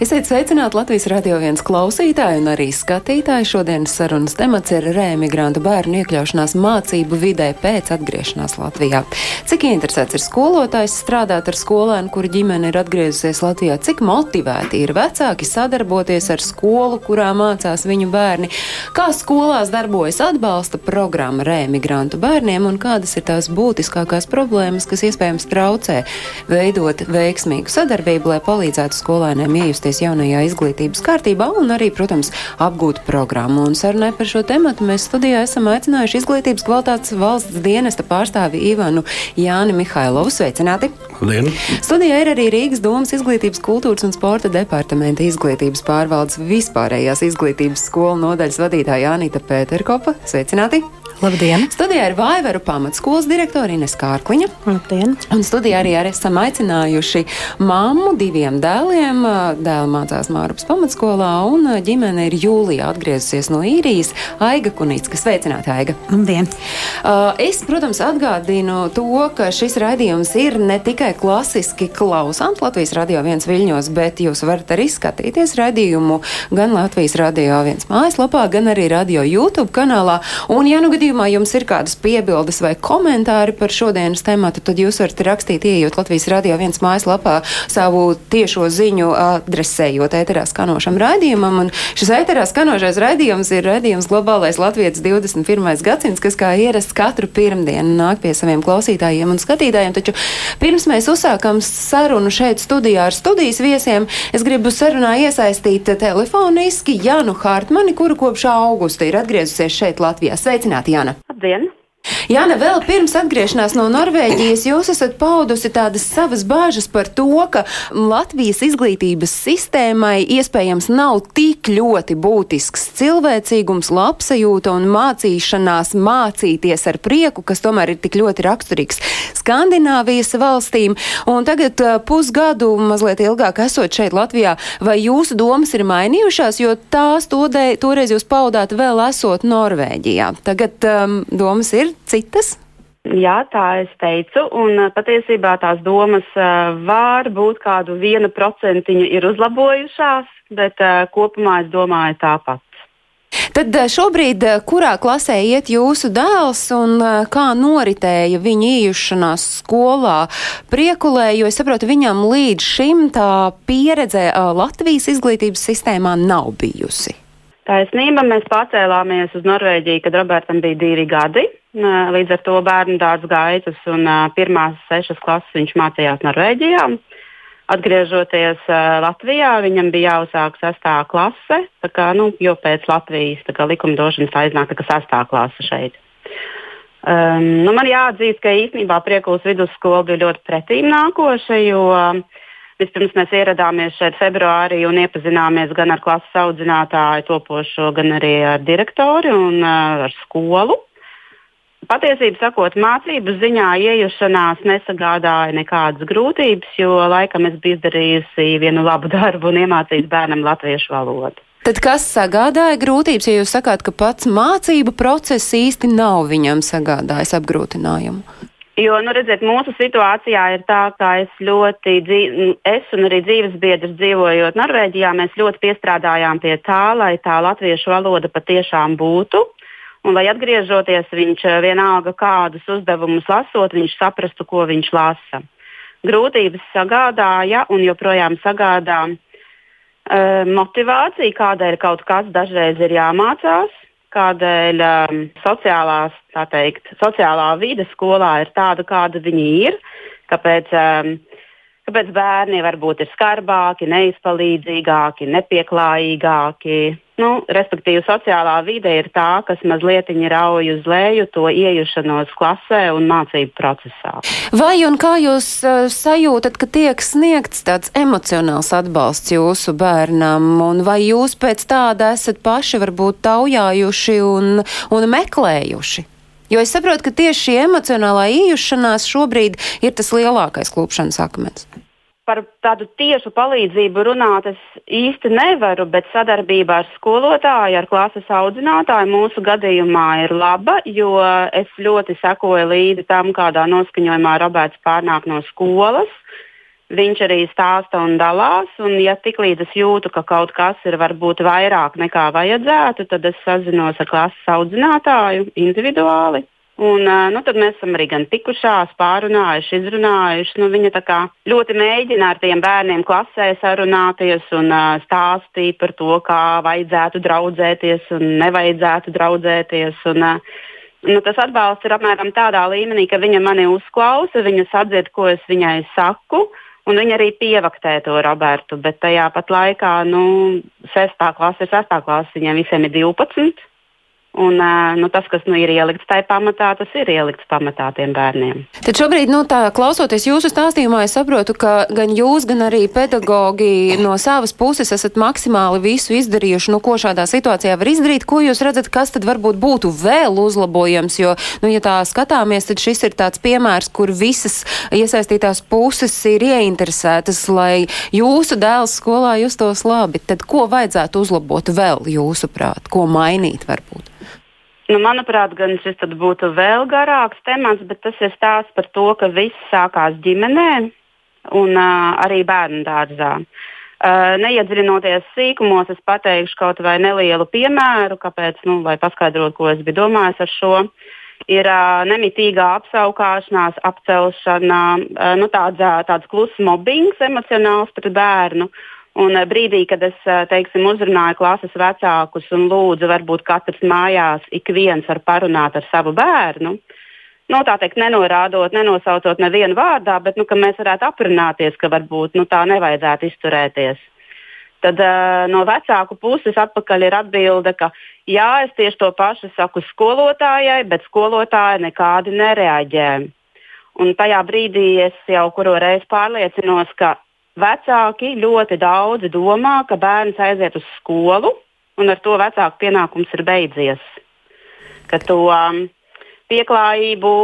Esiet sveicināti Latvijas radio viens klausītāji un arī skatītāji. Šodienas sarunas temats ir rēmigrantu bērnu iekļaušanās mācību vidē pēc atgriešanās Latvijā. Cik interesēts ir skolotājs strādāt ar skolēnu, kura ģimene ir atgriezusies Latvijā? Cik motivēti ir vecāki sadarboties ar skolu, kurā mācās viņu bērni? Kā skolās darbojas atbalsta programma rēmigrantu bērniem un kādas ir tās būtiskākās problēmas, kas iespējams traucē veidot veiksmīgu sadarbību, lai palīdzētu skolēniem iejusties jaunajā izglītības kārtībā un arī, protams, apgūt programmu. Un sarunai par šo tematu mēs studijā esam aicinājuši izglītības kvalitātes valsts dienesta pārstāvi Ivanu Jāni Mihailovu. Sveicināti! Labdien! Studijā ir arī Rīgas domas izglītības, kultūras un sporta departamenta izglītības pārvaldes vispārējās izglītības skolu nodaļas vadītāja Anita Pēterkopa. Sveicināti! Labdien! Studijā ir Vaivaru pamatskolas direktora Ines Kārkliņa. Labdien! Un studijā arī ar esam aicinājuši mammu diviem dēliem. Dēls mācās Mārupas pamatskolā, un ģimene ir jūlijā atgriezusies no īrijas. Aiga Kunīcka, sveicināta Aiga! Labdien! Uh, Es, protams, atgādinu to, ka šis raidījums ir ne tikai klasiski klausāms Latvijas radio viens viļņos, bet jūs varat arī skatīties raidījumu gan Latvijas radio viens mājaslapā, gan arī radio YouTube kanālā. Un, ja nu gadījumā jums ir kādas piebildes vai komentāri par šodienas tematu, tad jūs varat rakstīt, ieejot Latvijas radio viens mājaslapā savu tiešo ziņu adresējot ēterā skanošam raidījumam. Un šis ēterā skanošais raidījums ir raidījums Globālais Latvijas 21. gadsimts, kas kā ierasts katru pirmdienu nāk pie saviem klausītājiem un skatītājiem. Taču pirms mēs uzsākam sarunu šeit studijā ar studijas viesiem, es gribu sarunā iesaistīt telefoniski Janu Hārtmani, kuru kopš augusta ir atgriezusies šeit Latvijā. Sveicināti, Jana! Labdien! Jāna, vēl pirms atgriešanās no Norvēģijas jūs esat paudusi tādas savas bāžas par to, ka Latvijas izglītības sistēmai iespējams nav tik ļoti būtisks cilvēcīgums, labsajūta un mācīšanās mācīties ar prieku, kas tomēr ir tik ļoti raksturīgs Skandināvijas valstīm. Un tagad uh, pusgadu, mazliet ilgāk esot šeit Latvijā, vai jūsu domas ir mainījušās, jo tās todē, toreiz jūs paudāt vēl esot Norvēģijā. Tagad um, domas ir citas? Jā, tā es teicu, un patiesībā tās domas var būt kādu vienu procentiņu ir uzlabojušās, bet kopumā es domāju tāpat. Tad šobrīd, kurā klasē iet jūsu dēls un kā noritēja viņa iejušanās skolā priekulē, jo es saprotu, viņam līdz šim tā pieredze Latvijas izglītības sistēmā nav bijusi. Taisnība, mēs pārcēlāmies uz Norvēģiju, kad Robertam bija divi gadi. Līdz ar to bērnu dārza gaitas un pirmās sešas klases viņš mācījās Norvēģijā. Atgriežoties Latvijā, viņam bija jāuzsāk sestā klase, kā, nu, jo pēc Latvijas kā, likumdošanas aiznāk tā sestā klase šeit. Um, nu, man jāatzīst, ka īstenībā Priekulas vidusskola bija ļoti pretīm nākoša, jo vispirms mēs ieradāmies šeit februārī un iepazināmies gan ar klases audzinātāju topošo, gan arī ar direktoru un uh, ar skolu. Patiesībā sakot, mācību ziņā iejušanās nesagādāja nekādas grūtības, jo laikam es biju izdarījusi vienu labu darbu un iemācījis bērnam latviešu valodu. Tad kas sagādāja grūtības, ja jūs sakāt, ka pats mācību process īsti nav viņam sagādājis apgrūtinājumu? Jo, nu, redziet, mūsu situācijā ir tā, ka es ļoti, dzīv, es un arī dzīves biedrs dzīvojot Norvēģijā, mēs ļoti piestrādājām pie tā, lai tā latviešu valoda patiešām būtu. Un, lai atgriežoties, viņš vienalga kādus uzdevumus lasot, viņš saprastu, ko viņš lasa. Grūtības sagādāja un joprojām sagādā uh, motivācija, kādēļ kaut kas dažreiz ir jāmācās, kādēļ um, sociālās, teikt, sociālā vide skolā ir tāda, kāda viņi ir, kāpēc, um, kāpēc bērni varbūt ir skarbāki, neizpalīdzīgāki, nepieklājīgāki. Nu, respektīvi, sociālā vide ir tā, kas mazliet rauj uz leju to iejušanos klasē un mācību procesā. Vai un kā jūs uh, sajūtat, ka tiek sniegts tāds emocionāls atbalsts jūsu bērnam, un vai jūs pēc tāda esat paši varbūt taujājuši un, un meklējuši? Jo es saprotu, ka tieši šī emocionālā iejušanās šobrīd ir tas lielākais klupšanas akmens. Par tādu tiešu palīdzību runāt es īsti nevaru, bet sadarbība ar skolotāju, ar klases audzinātāju mūsu gadījumā ir laba, jo es ļoti sekoju līdzi tam, kādā noskaņojumā Roberts pārnāk no skolas. Viņš arī stāsta un dalās, un ja tiklīdz es jūtu, ka kaut kas ir varbūt vairāk nekā vajadzētu, tad es sazinos ar klases audzinātāju individuāli Un, nu, tad mēs esam arī gan tikušās, pārunājuši, izrunājuši. Nu, viņa ļoti mēģina ar tiem bērniem klasē sarunāties un stāstīt par to, kā vajadzētu draudzēties un nevajadzētu draudzēties. Un, nu, tas atbalsts ir apmēram tādā līmenī, ka viņa mani uzklausa, viņa sadzird, ko es viņai saku. Un viņa arī pievaktē to Robertu, bet tajā pat laikā, nu, sestā klase ir sestā klase, viņiem visiem ir 12. Un, nu, tas, kas nu, ir ielikts tajā pamatā, tas ir ielikts pamatā tiem bērniem. Tad šobrīd, nu, tā, klausoties jūsu stāstījumā, es saprotu, ka gan jūs, gan arī pedagogi no savas puses esat maksimāli visu izdarījuši, nu, ko šādā situācijā var izdarīt. Ko jūs redzat, kas tad varbūt būtu vēl uzlabojams? Jo, nu, ja tā skatāmies, tad šis ir tāds piemērs, kur visas iesaistītās puses ir ieinteresētas, lai jūsu dēls skolā justos labi. Tad ko vajadzētu uzlabot vēl jūsuprāt? Ko mainīt varbūt? Nu, manuprāt, gan šis būtu vēl garāks temats, bet tas ir stāsts par to, ka viss sākās ģimenē un uh, arī bērnu dārzā. Uh, neiedziļinoties sīkumos, es pateikšu kaut vai nelielu piemēru, kāpēc, nu, lai paskaidrotu, ko es biju domājis ar šo. Ir uh, nemitīgā apsaukāšanās, apcelšana, uh, nu, tāds, tāds kluss mobbings emocionāls pret bērnu. Uh, Un eh, brīdī, kad es eh, teiksim, uzrunāju klases vecākus un lūdzu, varbūt katrs mājās ik viens var parunāt ar savu bērnu, nu, tā teikt, nenorādot, nenosaucot nevienu vārdā, bet nu, mēs varētu aprunāties, ka varbūt nu, tā nevajadzētu izturēties. Tad uh, no vecāku puses atpakaļ ir atbilde, ka jā, es tieši to pašu saku skolotājai, bet skolotāja nekādi nereaģē. Un tajā brīdī es jau kuru reizi pārliecinos, ka Vecāki ļoti daudzi domā, ka bērns aiziet uz skolu, un ar to vecāku pienākums ir beidzies. Ka to um, pieklājību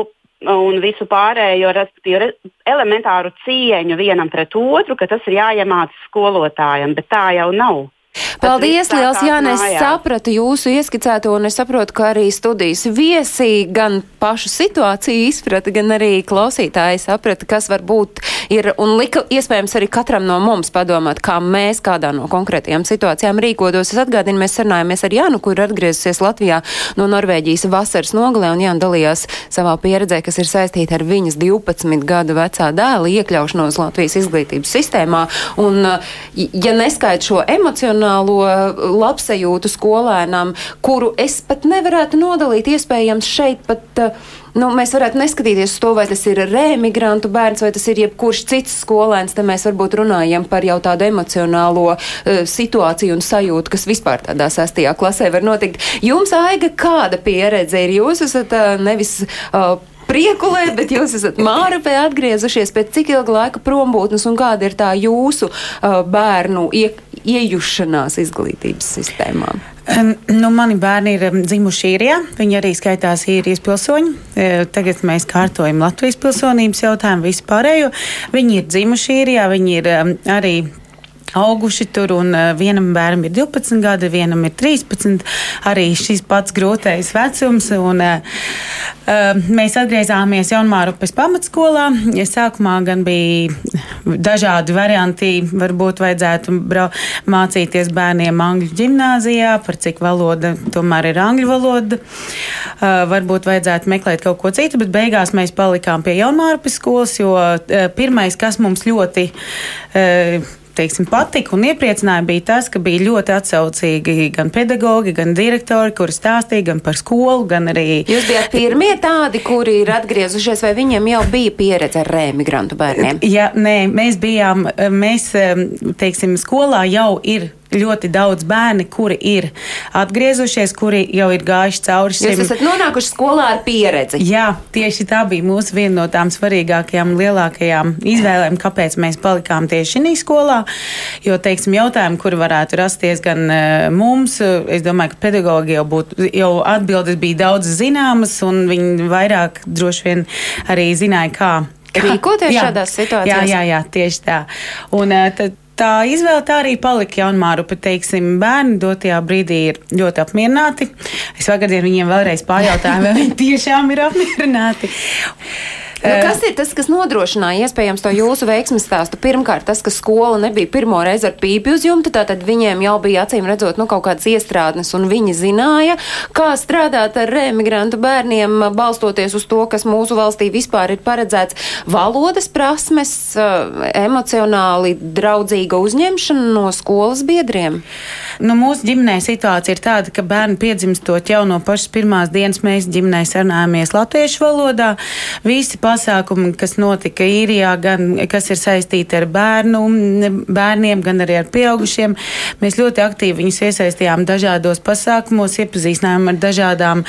un visu pārējo, respektīvi, elementāru cieņu vienam pret otru, ka tas ir jāiemācās skolotājam, bet tā jau nav. Paldies, liels Jānis, es sapratu jūsu ieskicēto un es saprotu, ka arī studijas viesī gan pašu situāciju izprata, gan arī klausītāji saprata, kas varbūt ir un lika iespējams arī katram no mums padomāt, kā mēs kādā no konkrētajām situācijām rīkodos. Es atgādinu, mēs sarunājamies ar Jānu, kur atgriezusies Latvijā no Norvēģijas vasaras nogalē un Jāna dalījās savā pieredzē, kas ir saistīta ar viņas 12 gadu vecā dēla iekļaušanos Latvijas izglītības sistēmā. Un, ja neskait šo emocionālo emocionālo labsajūtu skolēnam, kuru es pat nevarētu nodalīt. Iespējams, šeit pat uh, nu, mēs varētu neskatīties uz to, vai tas ir remigrantu bērns vai tas ir jebkurš cits skolēns. Te mēs varbūt runājam par jau tādu emocionālo uh, situāciju un sajūtu, kas vispār tādā sastajā klasē var notikt. Jums, Aiga, kāda pieredze ir? Jūs esat uh, nevis. Uh, priekulē, bet jūs esat Mārupē atgriezušies pēc cik ilga laika prombūtnes un kāda ir tā jūsu uh, bērnu ie, iejušanās izglītības sistēmā? Um, nu, mani bērni ir dzimuši īrijā. Viņi arī skaitās īrijas pilsoņi. Uh, tagad mēs kārtojam Latvijas pilsonības jautājumu vispārējo. Viņi ir dzimuši īrijā, viņi ir um, arī auguši tur, un uh, vienam bērnam ir 12 gadi, vienam ir 13. Arī šis pats grūtais vecums. Un, uh, mēs atgriezāmies Jaunmārupas pamatskolā. Ja sākumā gan bija dažādi varianti, varbūt vajadzētu mācīties bērniem angļu gimnāzijā, par cik valoda tomēr ir angļu valoda. Uh, varbūt vajadzētu meklēt kaut ko citu, bet beigās mēs palikām pie Jaunmārupas skolas, jo uh, pirmais, kas mums ļoti uh, teiksim, patika un iepriecināja, bija tas, ka bija ļoti atsaucīgi gan pedagogi, gan direktori, kuri stāstīja gan par skolu, gan arī. Jūs bijat pirmie tādi, kuri ir atgriezušies, vai viņiem jau bija pieredze ar remigrantu bērniem? Jā, nē, mēs bijām, mēs, teiksim, skolā jau ir ļoti daudz bērni, kuri ir atgriezušies, kuri jau ir gājuši cauri šim. Jūs esat nonākuši skolā ar pieredzi. Jā, tieši tā bija mūsu viena no tām svarīgākajām lielākajām izvēlēm, kāpēc mēs palikām tieši šī skolā. Jo, teiksim, jautājumi, kuri varētu rasties gan uh, mums, es domāju, ka pedagogi jau būtu, jau atbildes bija daudz zināmas, un viņi vairāk droši vien arī zināja, kā rīkoties Jā. šādās situācijās? Jā, jā, jā tieši tā. Un, eh, tad, Tā izvēle tā arī palika jaunmāru, bet, teiksim, bērni dotajā brīdī ir ļoti apmierināti. Es vakardien viņiem vēlreiz pajautāju, vai viņi tiešām ir apmierināti. Nu, kas ir tas, kas nodrošināja iespējams to jūsu veiksmes stāstu? Pirmkārt, tas, ka skola nebija pirmo reizi ar pīpi uz jumta, tātad viņiem jau bija acīm redzot nu, kaut kādas iestrādnes, un viņi zināja, kā strādāt ar remigrantu bērniem, balstoties uz to, kas mūsu valstī vispār ir paredzēts. Valodas prasmes, eh, emocionāli draudzīga uzņemšana no skolas biedriem. Nu, mūsu ģimenē situācija ir tāda, ka bērni piedzimstot jau no pašas pirmās dienas mēs ģimenē sarunājamies latviešu valodā. Visi pasākumi, kas notika īrijā, gan kas ir saistīti ar bērnu, bērniem, gan arī ar pieaugušiem, mēs ļoti aktīvi viņus iesaistījām dažādos pasākumos, iepazīstinājām ar dažādām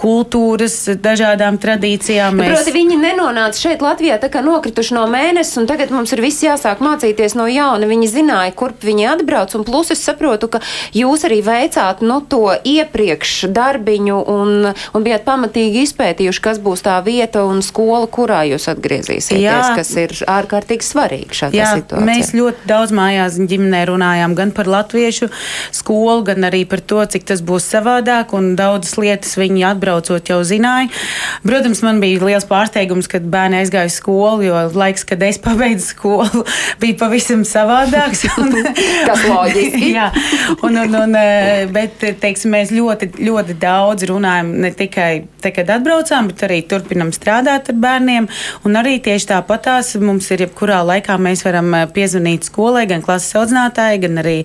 kultūras, dažādām tradīcijām. Mēs... Proti, viņi nenonāca šeit Latvijā tā kā nokrituši no mēnesis, un tagad mums ir viss jāsāk mācīties no jauna. Viņi zināja, kurp viņi atbrauc, un plus es saprotu, ka jūs arī veicāt nu, to iepriekš darbiņu un, un bijāt pamatīgi izpētījuši, kas būs tā vieta un skola, kurā jūs atgriezīsieties, Jā. kas ir ārkārtīgi svarīgi šādā Jā, situācijā. Mēs ļoti daudz mājās ģimenē runājām gan par latviešu skolu, gan arī par to, cik tas būs savādāk, un daudzas lietas viņi atbraucot jau zināja. Protams, man bija liels pārsteigums, kad bērni aizgāja uz skolu, jo laiks, kad es pabeidzu skolu, bija pavisam savādāks. Un, tas loģiski. jā, un, un, un, eh, bet, teiksim, mēs ļoti, ļoti daudz runājam ne tikai te, kad atbraucām, bet arī turpinam strādāt ar bērniem. Un arī tieši tāpatās mums ir jebkurā laikā mēs varam eh, piezvanīt skolai, gan klases audzinātājai, gan arī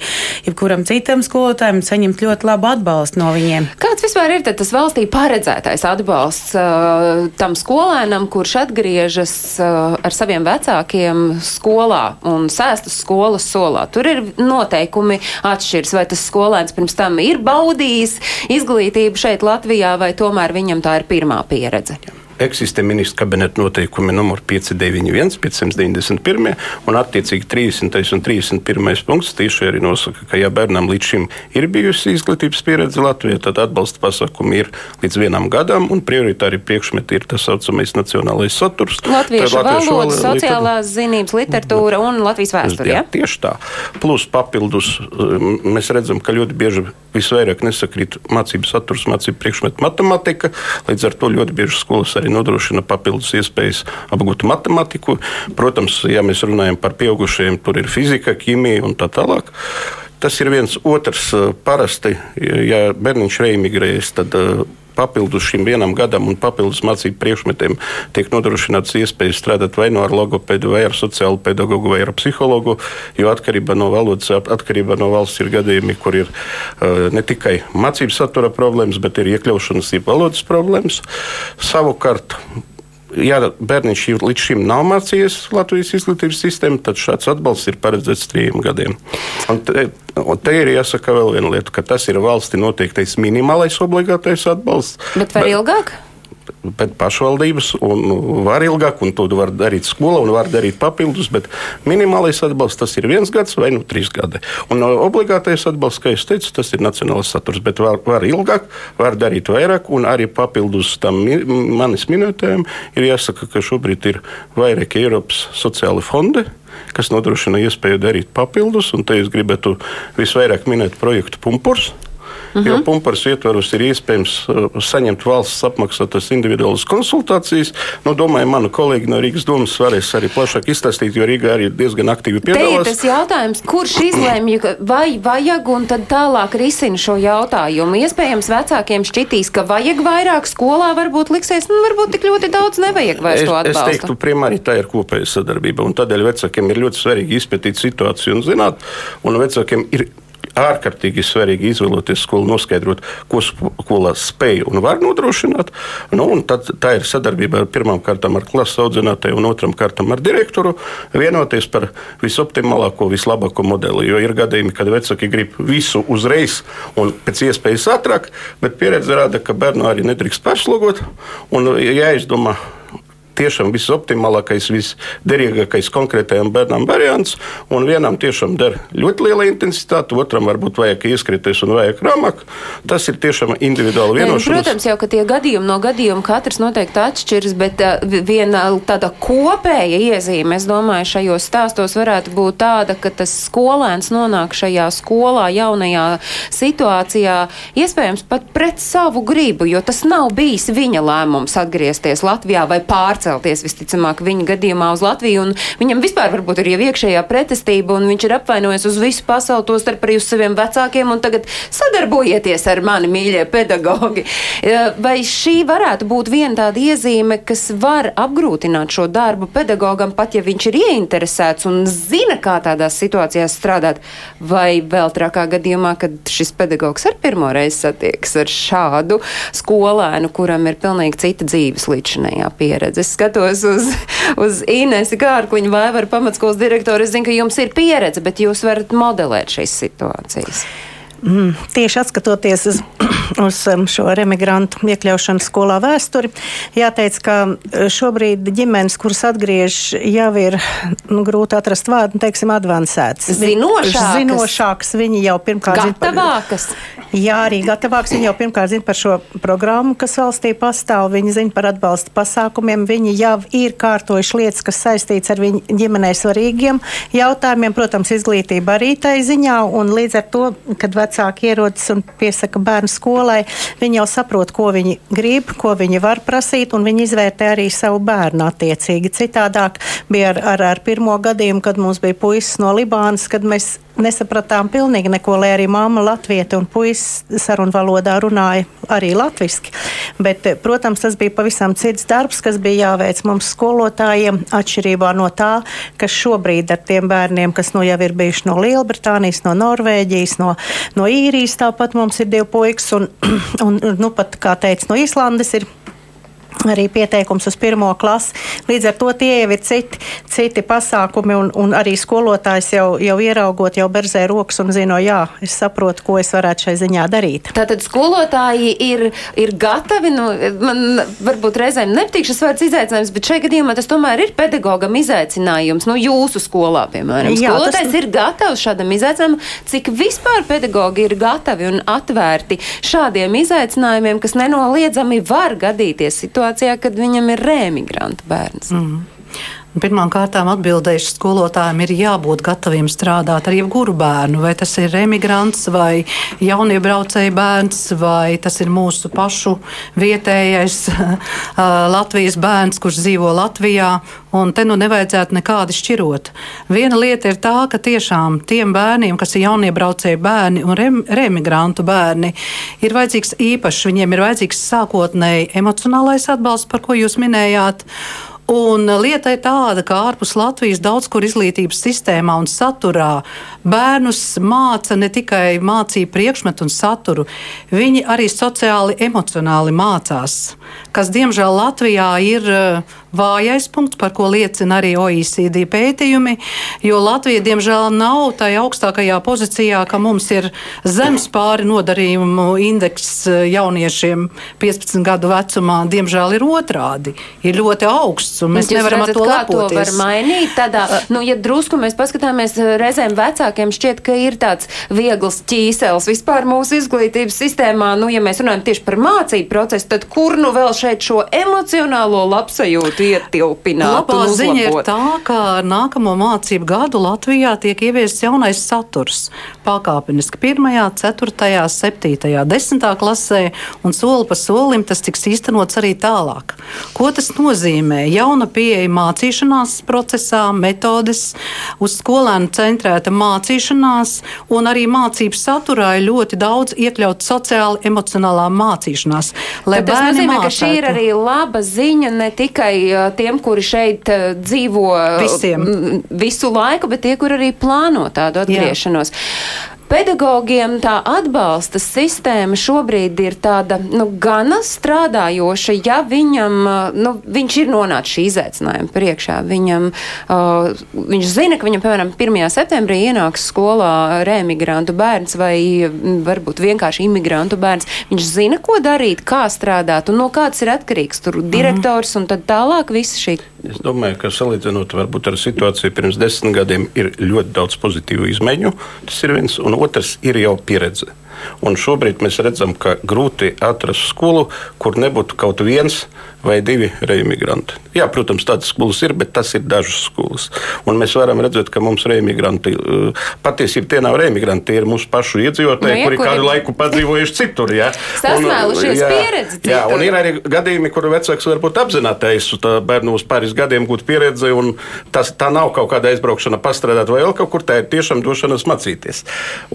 jebkuram citam skolotājam saņemt ļoti labu atbalstu no viņiem. Kāds vispār ir tas valstī paredzētais atbalsts uh, tam skolēnam, kurš atgriežas uh, ar saviem vecākiem skolā un sēstas skolas solā? Tur ir noteikumi atšķirs, vai tas skolēns pirms tam ir baudījis izglītību šeit Latvijā, vai tomēr viņam tā ir pirmā pieredze. Eksistē ministra kabineta noteikumi numur 591, 591 un attiecīgi 30. un 31. punkts tieši arī nosaka, ka ja bērnam līdz šim ir bijusi izglītības pieredze Latvijā, tad atbalsta pasākumi ir līdz vienam gadam un prioritāri priekšmeti ir tas saucamais nacionālais saturs. Latviešu valoda, sociālās zinības, literatūra un Latvijas vēsture. Ja? Tieši tā. Plus papildus mēs redzam, ka ļoti bieži visvairāk nesakrīt mācību saturs, mācību priekšmetu matemātika, līdz ar to ļoti bieži skolas arī arī nodrošina papildus iespējas apgūt matemātiku. Protams, ja mēs runājam par pieaugušajiem, tur ir fizika, ķīmija un tā tālāk. Tas ir viens otrs. Parasti, ja bērniņš reimigrējas, tad papildus šim vienam gadam un papildus mācību priekšmetiem tiek nodrošināts iespējas strādāt vai no ar logopedu, vai ar sociālu pedagogu, vai ar psihologu. Jo atkarībā no valodas, atkarībā no valsts ir gadījumi, kur ir uh, ne tikai mācību satura problēmas, bet ir iekļaušanas, ir valodas problēmas. Savukārt, ja bērniņš līdz šim nav mācījies Latvijas izglītības sistēmu, tad šāds atbalsts ir paredzēts trim gadiem. Un te, un te ir jāsaka vēl viena lieta, ka tas ir valsti noteiktais minimālais obligātais atbalsts. Bet var bet, ilgāk? Bet pašvaldības var ilgāk, un to var darīt skola, un var darīt papildus, bet minimālais atbalsts tas ir viens gads vai nu trīs gadi. Un obligātais atbalsts, kā jau teicu, tas ir nacionāls saturs, bet var, var ilgāk, var darīt vairāk, un arī papildus tam manis minētajam ir jāsaka, ka šobrīd ir vairāki Eiropas sociāli fondi kas nodrošina iespēju darīt papildus, un te es gribētu visvairāk minēt projektu Pumpurs. Uh -huh. Jo mhm. pumparas ietvaros ir iespējams uh, saņemt valsts apmaksātas individuālas konsultācijas. Nu, domāju, mani kolēģi no Rīgas domas varēs arī plašāk izstāstīt, jo Rīgā arī diezgan aktīvi piedalās. Te ir tas jautājums, kurš izlemj, vai vajag un tad tālāk risina šo jautājumu. Iespējams, vecākiem šķitīs, ka vajag vairāk skolā, varbūt liksies, nu, varbūt tik ļoti daudz nevajag vairs to atbalstu. Es teiktu, primāri tā ir kopēja sadarbība, un tādēļ vecākiem ir ļoti svarīgi izpētīt situāciju un zināt, un vecākiem ir ārkārtīgi svarīgi izvēloties skolu, noskaidrot, ko skolā spēj un var nodrošināt. Nu, tad tā ir sadarbība pirmām kārtām ar klases audzinātāju un otram kārtām ar direktoru, vienoties par visoptimālāko, vislabāko modeli. Jo ir gadījumi, kad vecāki grib visu uzreiz un pēc iespējas ātrāk, bet pieredze rāda, ka bērnu arī nedrīkst pārslogot un jāizdomā tiešām visoptimālākais, visderīgākais konkrētajam bērnam variants. Un vienam tiešām der ļoti liela intensitāte, otram varbūt vajag ieskrities un vajag rāmāk. Tas ir tiešām individuāli vienošanās. Protams, jau ka tie gadījumi no gadījuma katrs noteikti atšķiras, bet uh, viena tāda kopēja iezīme, es domāju, šajos stāstos varētu būt tāda, ka tas skolēns nonāk šajā skolā jaunajā situācijā, iespējams pat pret savu gribu, jo tas nav bijis viņa lēmums atgriezties Latvijā vai pārcelties visticamāk viņa gadījumā uz Latviju, viņam vispār varbūt ir jau iekšējā pretestība, un viņš ir apvainojies uz visu pasauli, to starp arī uz saviem vecākiem, un tagad sadarbojieties ar mani, mīļie pedagogi. Vai šī varētu būt viena tāda iezīme, kas var apgrūtināt šo darbu pedagogam, pat ja viņš ir ieinteresēts un zina, kā tādās situācijās strādāt, vai vēl trakā gadījumā, kad šis pedagogs ar pirmo reizi satiekas ar šādu skolēnu, kuram ir pilnīgi cita dzīves līdzinējā pieredze. Es skatos uz, uz Inesi Kārkliņu vai var pamatskolas direktoru. Es zinu, ka jums ir pieredze, bet jūs varat modelēt šīs situācijas. Mm, tieši skatoties uz, uz um, šo remigrantu iekļaušanu skolā vēsturi, jāteic, ka uh, šobrīd ģimenes, kuras atgriež, jau ir nu, grūti atrast vārdu, teiksim, advancētas. Zinošākas. Zinošākas viņi jau pirmkārt zina. Gatavākas. Jā, arī gatavāks. Viņi jau pirmkārt zina par šo programmu, kas valstī pastāv. Viņi zina par atbalsta pasākumiem. Viņi jau ir kārtojuši lietas, kas saistīts ar viņu ģimenei svarīgiem jautājumiem. Protams, izglītība arī tai ziņā. Un līdz ar to, kad vecāki vecāki ierodas un piesaka bērnu skolai, viņi jau saprot, ko viņi grib, ko viņi var prasīt, un viņi izvērtē arī savu bērnu attiecīgi. Citādāk bija ar, ar, ar pirmo gadījumu, kad mums bija puisis no Libānas, kad mēs nesapratām pilnīgi neko, lai arī mamma latvieta un puisis sarunvalodā runāja arī latviski. Bet, protams, tas bija pavisam cits darbs, kas bija jāveic mums skolotājiem, atšķirībā no tā, kas šobrīd ar tiem bērniem, kas nu jau ir bijuši no Lielbritānijas, no Norvēģijas, no, no īrijas, tāpat mums ir divi puikas, un, un nu pat, kā teica, no Īslandes ir arī pieteikums uz pirmo klasi. Līdz ar to tie jau ir citi, citi pasākumi, un, un arī skolotājs jau, jau ieraugot, jau berzē rokas un zino, jā, es saprotu, ko es varētu šai ziņā darīt. Tātad skolotāji ir, ir gatavi, nu, man varbūt reizēm nepatīk šis vārds izaicinājums, bet šajā gadījumā tas tomēr ir pedagogam izaicinājums, nu, jūsu skolā, piemēram. Jā, Skolotājs tas... ir gatavs šādam izaicinājumam, cik vispār pedagogi ir gatavi un atvērti šādiem izaicinājumiem, kas nenoliedzami var gadīties situācijā situācijā, kad viņam ir rēmigranta bērns? Mm. Pirmkārt, atbildējuši skolotājiem ir jābūt gataviem strādāt ar jebkuru bērnu. Vai tas ir emigrants, vai jauniebraucēji bērns, vai tas ir mūsu pašu vietējais Latvijas bērns, kurš dzīvo Latvijā. Un te nu nevajadzētu nekādi šķirot. Viena lieta ir tā, ka tiešām tiem bērniem, kas ir jauniebraucēji bērni un rem, remigrantu bērni, ir vajadzīgs īpašs, viņiem ir vajadzīgs sākotnēji emocionālais atbalsts, par ko jūs minējāt. Un lieta ir tāda, ka ārpus Latvijas daudz kur izglītības sistēmā un saturā bērnus māca ne tikai mācību priekšmetu un saturu, viņi arī sociāli, emocionāli mācās, kas diemžēl Latvijā ir vājais punkts, par ko liecina arī OECD pētījumi, jo Latvija, diemžēl, nav tajā augstākajā pozīcijā, ka mums ir zemes pāri nodarījumu indeks eh, jauniešiem 15 gadu vecumā. Diemžēl ir otrādi, ir ļoti augsts, un mēs nevaram redzat, to lepoties. To var mainīt tādā, nu, ja drusku mēs paskatāmies, eh, reizēm vecākiem šķiet, ka ir tāds viegls ķīsels vispār mūsu izglītības sistēmā, nu, ja mēs runājam tieši par mācību procesu, tad kur nu vēl šeit šo emocionālo labsajūtu ietilpināt. Labā ziņa ir tā, ka ar nākamo mācību gadu Latvijā tiek ieviests jaunais saturs pakāpeniski 1, 4, 7, 10 klasē, un soli pa solim tas tiks īstenots arī tālāk. Ko tas nozīmē? Jauna pieeja mācīšanās procesā, metodes, uz skolēnu centrēta mācīšanās, un arī mācību saturā ir ļoti daudz iekļaut sociāli emocionālā mācīšanās. Tas nozīmē, mācētu. ka šī ir arī laba ziņa ne tikai tiem, kuri šeit dzīvo Visiem. visu laiku, bet tie, kur arī plāno tādu atgriešanos. Jā. Pedagogiem tā atbalsta sistēma šobrīd ir tāda nu, gana strādājoša, ja viņam, nu, viņš ir nonācis šī izaicinājuma priekšā. Viņam, uh, viņš zina, ka viņam, piemēram, 1. septembrī ienāks skolā remigrantu bērns vai mm, varbūt vienkārši imigrantu bērns. Viņš zina, ko darīt, kā strādāt un no kāds ir atkarīgs tur direktors un tad tālāk viss šī. Es domāju, ka salīdzinot varbūt ar situāciju pirms desmit gadiem, ir ļoti daudz pozitīvu izmaiņu. Tas ir viens, un otrs ir jau pieredze. Un šobrīd mēs redzam, ka grūti atrast skolu, kur nebūtu kaut viens vai divi reimigranti. Jā, protams, tādas skolas ir, bet tas ir dažas skolas. Un mēs varam redzēt, ka mums reimigranti patiesībā tie nav reimigranti, tie ir mūsu pašu iedzīvotāji, Nu, jā, kuri kuri- kādu laiku padzīvojuši citur. Jā. Sasmēlušies pieredzi Jā, citur. un ir arī gadījumi, kur vecāks varbūt apzināti aizsūta bērnu uz pāris gadiem gūt pieredzi, un tas, tā nav kaut kāda aizbraukšana pastrādāt vai vēl kaut kur, tā ir tiešām došanas mācīties.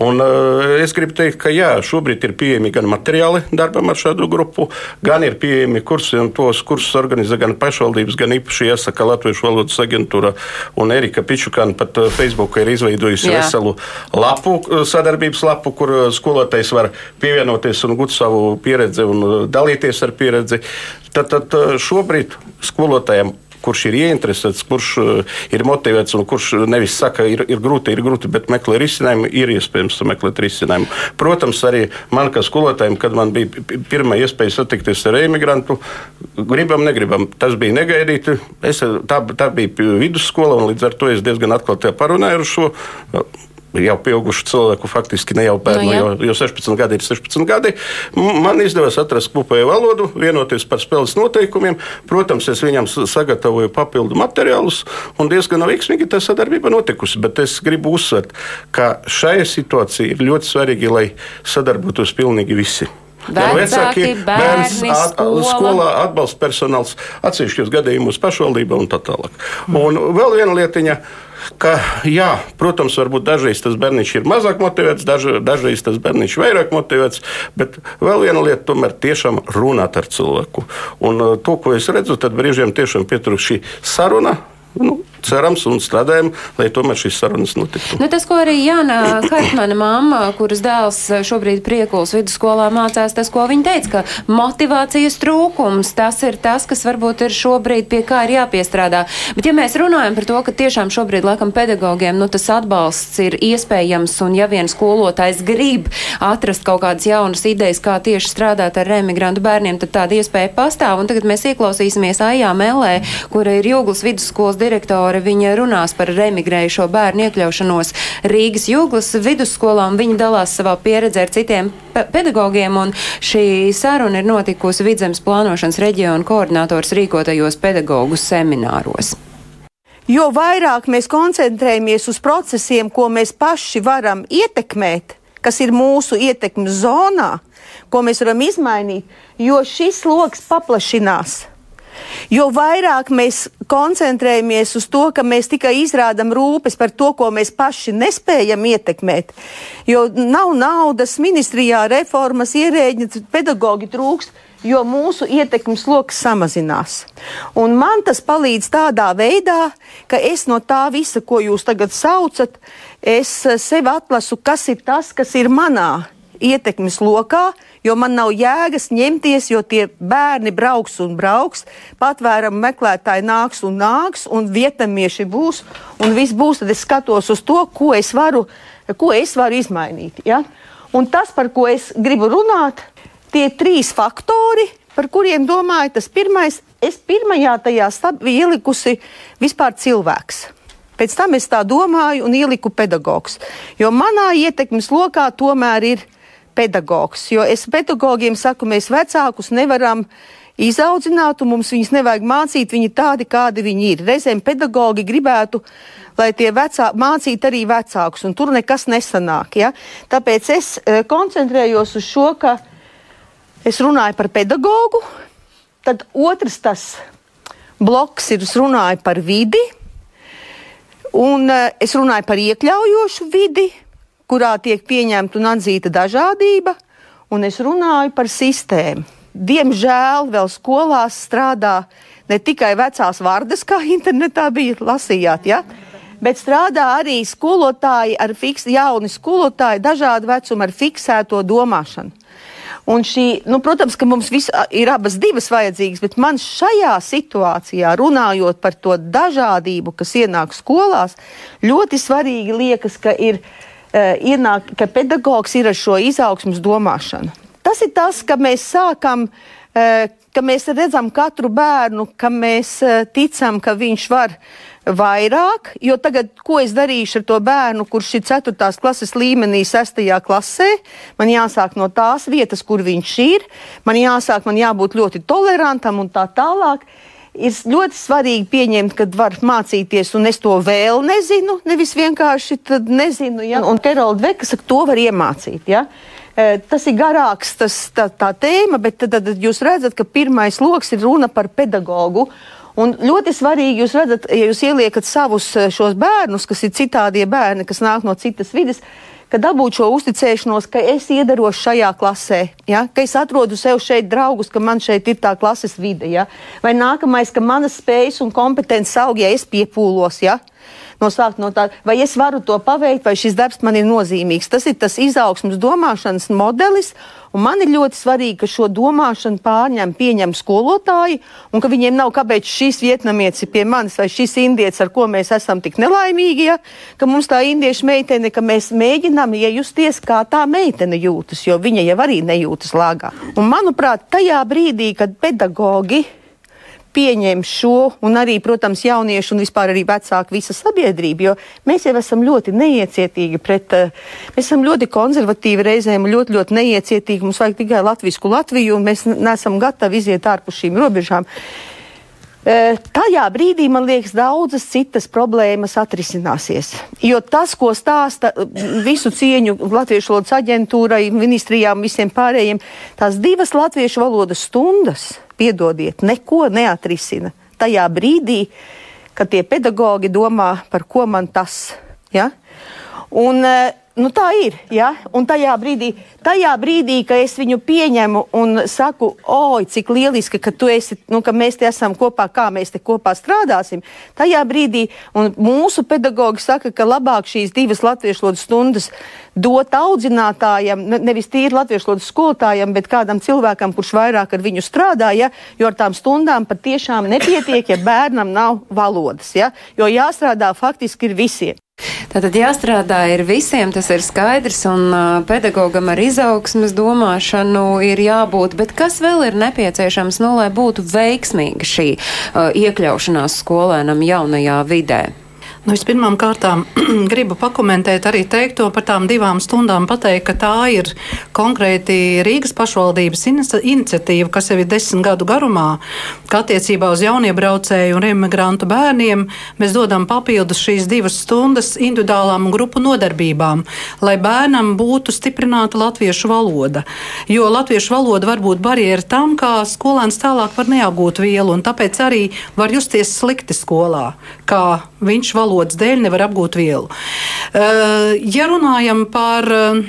Un, uh, es gribu teikt, ka jā, šobrīd ir pieejami gan materiāli darbam ar šādu grupu, gan ir pieejami kursi, un tos kursus organizē gan pašvaldības, gan īpaši iesaka Latviešu valodas aģentūra, un Erika Pičukāna pat uh, Facebook ir izveidojusi Jā. veselu lapu, uh, sadarbības lapu, kur uh, skolotājs var pievienoties un gūt savu pieredzi un dalīties ar pieredzi. Tad, tad šobrīd skolotājiem kurš ir ieinteresēts, kurš uh, ir motivēts un kurš nevis saka, ir, ir grūti, ir grūti, bet meklē risinājumu, ir iespējams meklēt risinājumu. Protams, arī man kā skolotājiem, kad man bija pi- pi- pirmā iespēja satikties ar emigrantu, gribam, negribam, tas bija negaidīti. Es, tā, tā bija vidusskola, un līdz ar to es diezgan atklāti parunāju ar šo. Jau pieaugušu cilvēku, faktiski ne jau bērnu, Nu, jā. no, jo, jo 16 gadi ir 16 gadi. Man izdevās atrast kopēju valodu, vienoties par spēles noteikumiem. Protams, es viņam sagatavoju papildu materiālus, un diezgan veiksmīgi tā sadarbība notikusi. Bet es gribu uzsvert, ka šajā situācijā ir ļoti svarīgi, lai sadarbotos pilnīgi visi. Gan Vecāki, bērni, at- skola. skolā atbalsta personāls, atsevišķos gadījumos pašvaldība un tā tālāk. Un vēl viena lietiņa. Ka, jā, protams, varbūt dažreiz tas bērniņš ir mazāk motivēts, daž, dažreiz tas bērniņš ir vairāk motivēts, bet vēl viena lieta, tomēr tiešām runāt ar cilvēku. Un uh, to, ko es redzu, tad brīžiem tiešām pietrūkst šī saruna. Nu, cerams un strādājam, lai tomēr šīs sarunas notiktu. Nu, tas, ko arī Jāna Hartmana mamma, kuras dēls šobrīd priekulas vidusskolā mācās, tas, ko viņa teica, ka motivācijas trūkums, tas ir tas, kas varbūt ir šobrīd pie kā ir jāpiestrādā. Bet ja mēs runājam par to, ka tiešām šobrīd laikam pedagogiem, nu, tas atbalsts ir iespējams, un ja vien skolotājs grib atrast kaut kādas jaunas idejas, kā tieši strādāt ar remigrantu bērniem, tad tāda iespēja pastāv. Un tagad mēs ieklausīsimies Aijā Melē, kura ir Jūglas vidusskolas direktore. Viņa runās par remigrējušo bērnu iekļaušanos Rīgas Jūglas vidusskolā, un viņa dalās savā pieredzē ar citiem pe pedagogiem. Un šī saruna ir notikusi Vidzemes plānošanas reģiona koordinators rīkotajos pedagogu semināros. Jo vairāk mēs koncentrējamies uz procesiem, ko mēs paši varam ietekmēt, kas ir mūsu ietekmes zonā, ko mēs varam izmainīt, jo šis lokus paplašinās. Jo vairāk mēs koncentrējamies uz to, ka mēs tikai izrādām rūpes par to, ko mēs paši nespējam ietekmēt, jo nav naudas ministrijā, reformas, ierēģi, pedagoģi trūkst, jo mūsu ietekmes lokus samazinās. Un man tas palīdz tādā veidā, ka es no tā visa, ko jūs tagad saucat, es sev atlasu, kas ir tas, kas ir manā ietekmes lokā, jo man nav jēgas ņemties, jo tie bērni brauks un brauks, patvērumu meklētāji nāks un nāks, un vietnamieši būs, un viss būs. Tad es skatos uz to, ko es varu, ko es varu izmainīt. Ja? Un tas, par ko es gribu runāt, tie trīs faktori, par kuriem domāju, tas pirmais, es pirmajā tajā stab- ielikusi vispār cilvēks. Pēc tam es tā domāju un ieliku pedagogs. Jo manā ietekmes lokā tomēr ir pedagogs. Jo es pedagogiem saku, mēs vecākus nevaram izaudzināt, un mums viņus nevajag mācīt, viņi tādi, kādi viņi ir. Reizēm pedagogi gribētu, lai tie vecāki mācītu arī vecākus, un tur nekas nesanāk. Ja? Tāpēc es e, koncentrējos uz šo, ka es runāju par pedagogu, tad otrs tas bloks ir, es runāju par vidi, un e, es runāju par iekļaujošu vidi, kurā tiek pieņemta un atzīta dažādība, un es runāju par sistēmu. Diemžēl vēl skolās strādā ne tikai vecās vārdas, kā internetā bija lasījāt, ja? bet strādā arī skolotāji ar fiks, jauni skolotāji, dažādu vecumu ar fiksēto domāšanu. Un šī, nu, protams, ka mums vis, ir abas divas vajadzīgas, bet man šajā situācijā, runājot par to dažādību, kas ienāk skolās, ļoti svarīgi liekas, ka, ir, uh, ienāk, ka pedagogs ir ar šo izaugsmus domāšanu. Tas ir tas, ka mēs sākam, uh, ka mēs redzam katru bērnu, ka mēs uh, ticam, ka viņš var vairāk, jo tagad, ko es darīšu ar to bērnu, kurš ir 4. klases līmenī, 6. klasē, man jāsāk no tās vietas, kur viņš ir, man jāsāk, man jābūt ļoti tolerantam un tā tālāk. Ir ļoti svarīgi pieņemt, ka var mācīties, un es to vēl nezinu. Nevis vienkārši nezinu, ja? un Kerolda Veka saka, to var iemācīt. Ja? E, tas ir garāks, tas, tā, tā tēma, bet tad, tad jūs redzat, ka pirmais lokus ir runa par pedagogu. Un ļoti svarīgi, jūs redzat, ja jūs ieliekat savus eh, šos bērnus, kas ir citādie bērni, kas nāk no citas vidas, ka dabūt šo uzticēšanos, ka es iedaros šajā klasē, ja? ka es atrodu sev šeit draugus, ka man šeit ir tā klases vide. Ja? Vai nākamais, ka manas spējas un kompetences aug, ja es piepūlos. Ja? No sākt no tā, vai es varu to paveikt, vai šis darbs man ir nozīmīgs. Tas ir tas izaugsmas domāšanas modelis, Un man ir ļoti svarīgi, ka šo domāšanu pārņem, pieņem skolotāji, un ka viņiem nav kāpēc šis vietnamietis ir pie manis vai šis indietis, ar ko mēs esam tik nelaimīgi, ja? ka mums tā indiešu meitene, ka mēs mēģinām iejusties, kā tā meitene jūtas, jo viņa jau arī nejūtas lāgā. Un manuprāt, tajā brīdī, kad pedagogi pieņem šo, un arī, protams, jaunieši un vispār arī vecāki, visa sabiedrība, jo mēs jau esam ļoti neiecietīgi pret, eh, mēs esam ļoti konservatīvi reizēm, ļoti, ļoti neiecietīgi. Mums vajag tikai latvisku Latviju, un mēs neesam gatavi iziet ārpus šīm robežām. Eh, tajā brīdī, man liekas, daudzas citas problēmas atrisināsies. Jo tas, ko stāsta mm, visu cieņu Latviešu valodas aģentūrai, ministrijām, visiem pārējiem, tās divas latviešu valodas stundas piedodiet, neko neatrisina. Tajā brīdī, kad tie pedagogi domā, par ko man tas ir. Ja? Un, uh, Nu, tā ir. Ja? Un tajā brīdī, tajā brīdī, kad es viņu pieņemu un saku, oi, cik lieliski, ka, esi, nu, ka mēs te esam kopā, kā mēs te kopā strādāsim, tajā brīdī mūsu pedagogi saka, ka labāk šīs divas latviešu valodas stundas dot audzinātājam, nevis tīri latviešu valodas skolotājam, bet kādam cilvēkam, kurš vairāk ar viņu strādā, ja? jo ar tām stundām patiešām nepietiek, ja bērnam nav valodas. Ja? Jo jāstrādā faktiski ir visiem. Tātad jāstrādā ir visiem, tas ir skaidrs, un pedagogam ar izaugsmas domāšanu ir jābūt, bet kas vēl ir nepieciešams, nu, lai būtu veiksmīga šī uh, iekļaušanās skolēnam jaunajā vidē? Nu, Vispirmām kārtām gribu pakomentēt arī teikto par tām divām stundām, pateikt, ka tā ir konkrēti Rīgas pašvaldības iniciatīva, kas jau ir desmit gadu garumā, ka attiecībā uz jauniebraucēju un emigrantu bērniem mēs dodam papildus šīs divas stundas individuālām un grupu nodarbībām, lai bērnam būtu stiprināta latviešu valoda. Jo latviešu valoda var būt barjera tam, kā skolēns tālāk var neapgūt vielu, un tāpēc arī var justies slikti skolā, kā viņš valodā valodas dēļ nevar apgūt vielu. Uh, ja runājam par uh,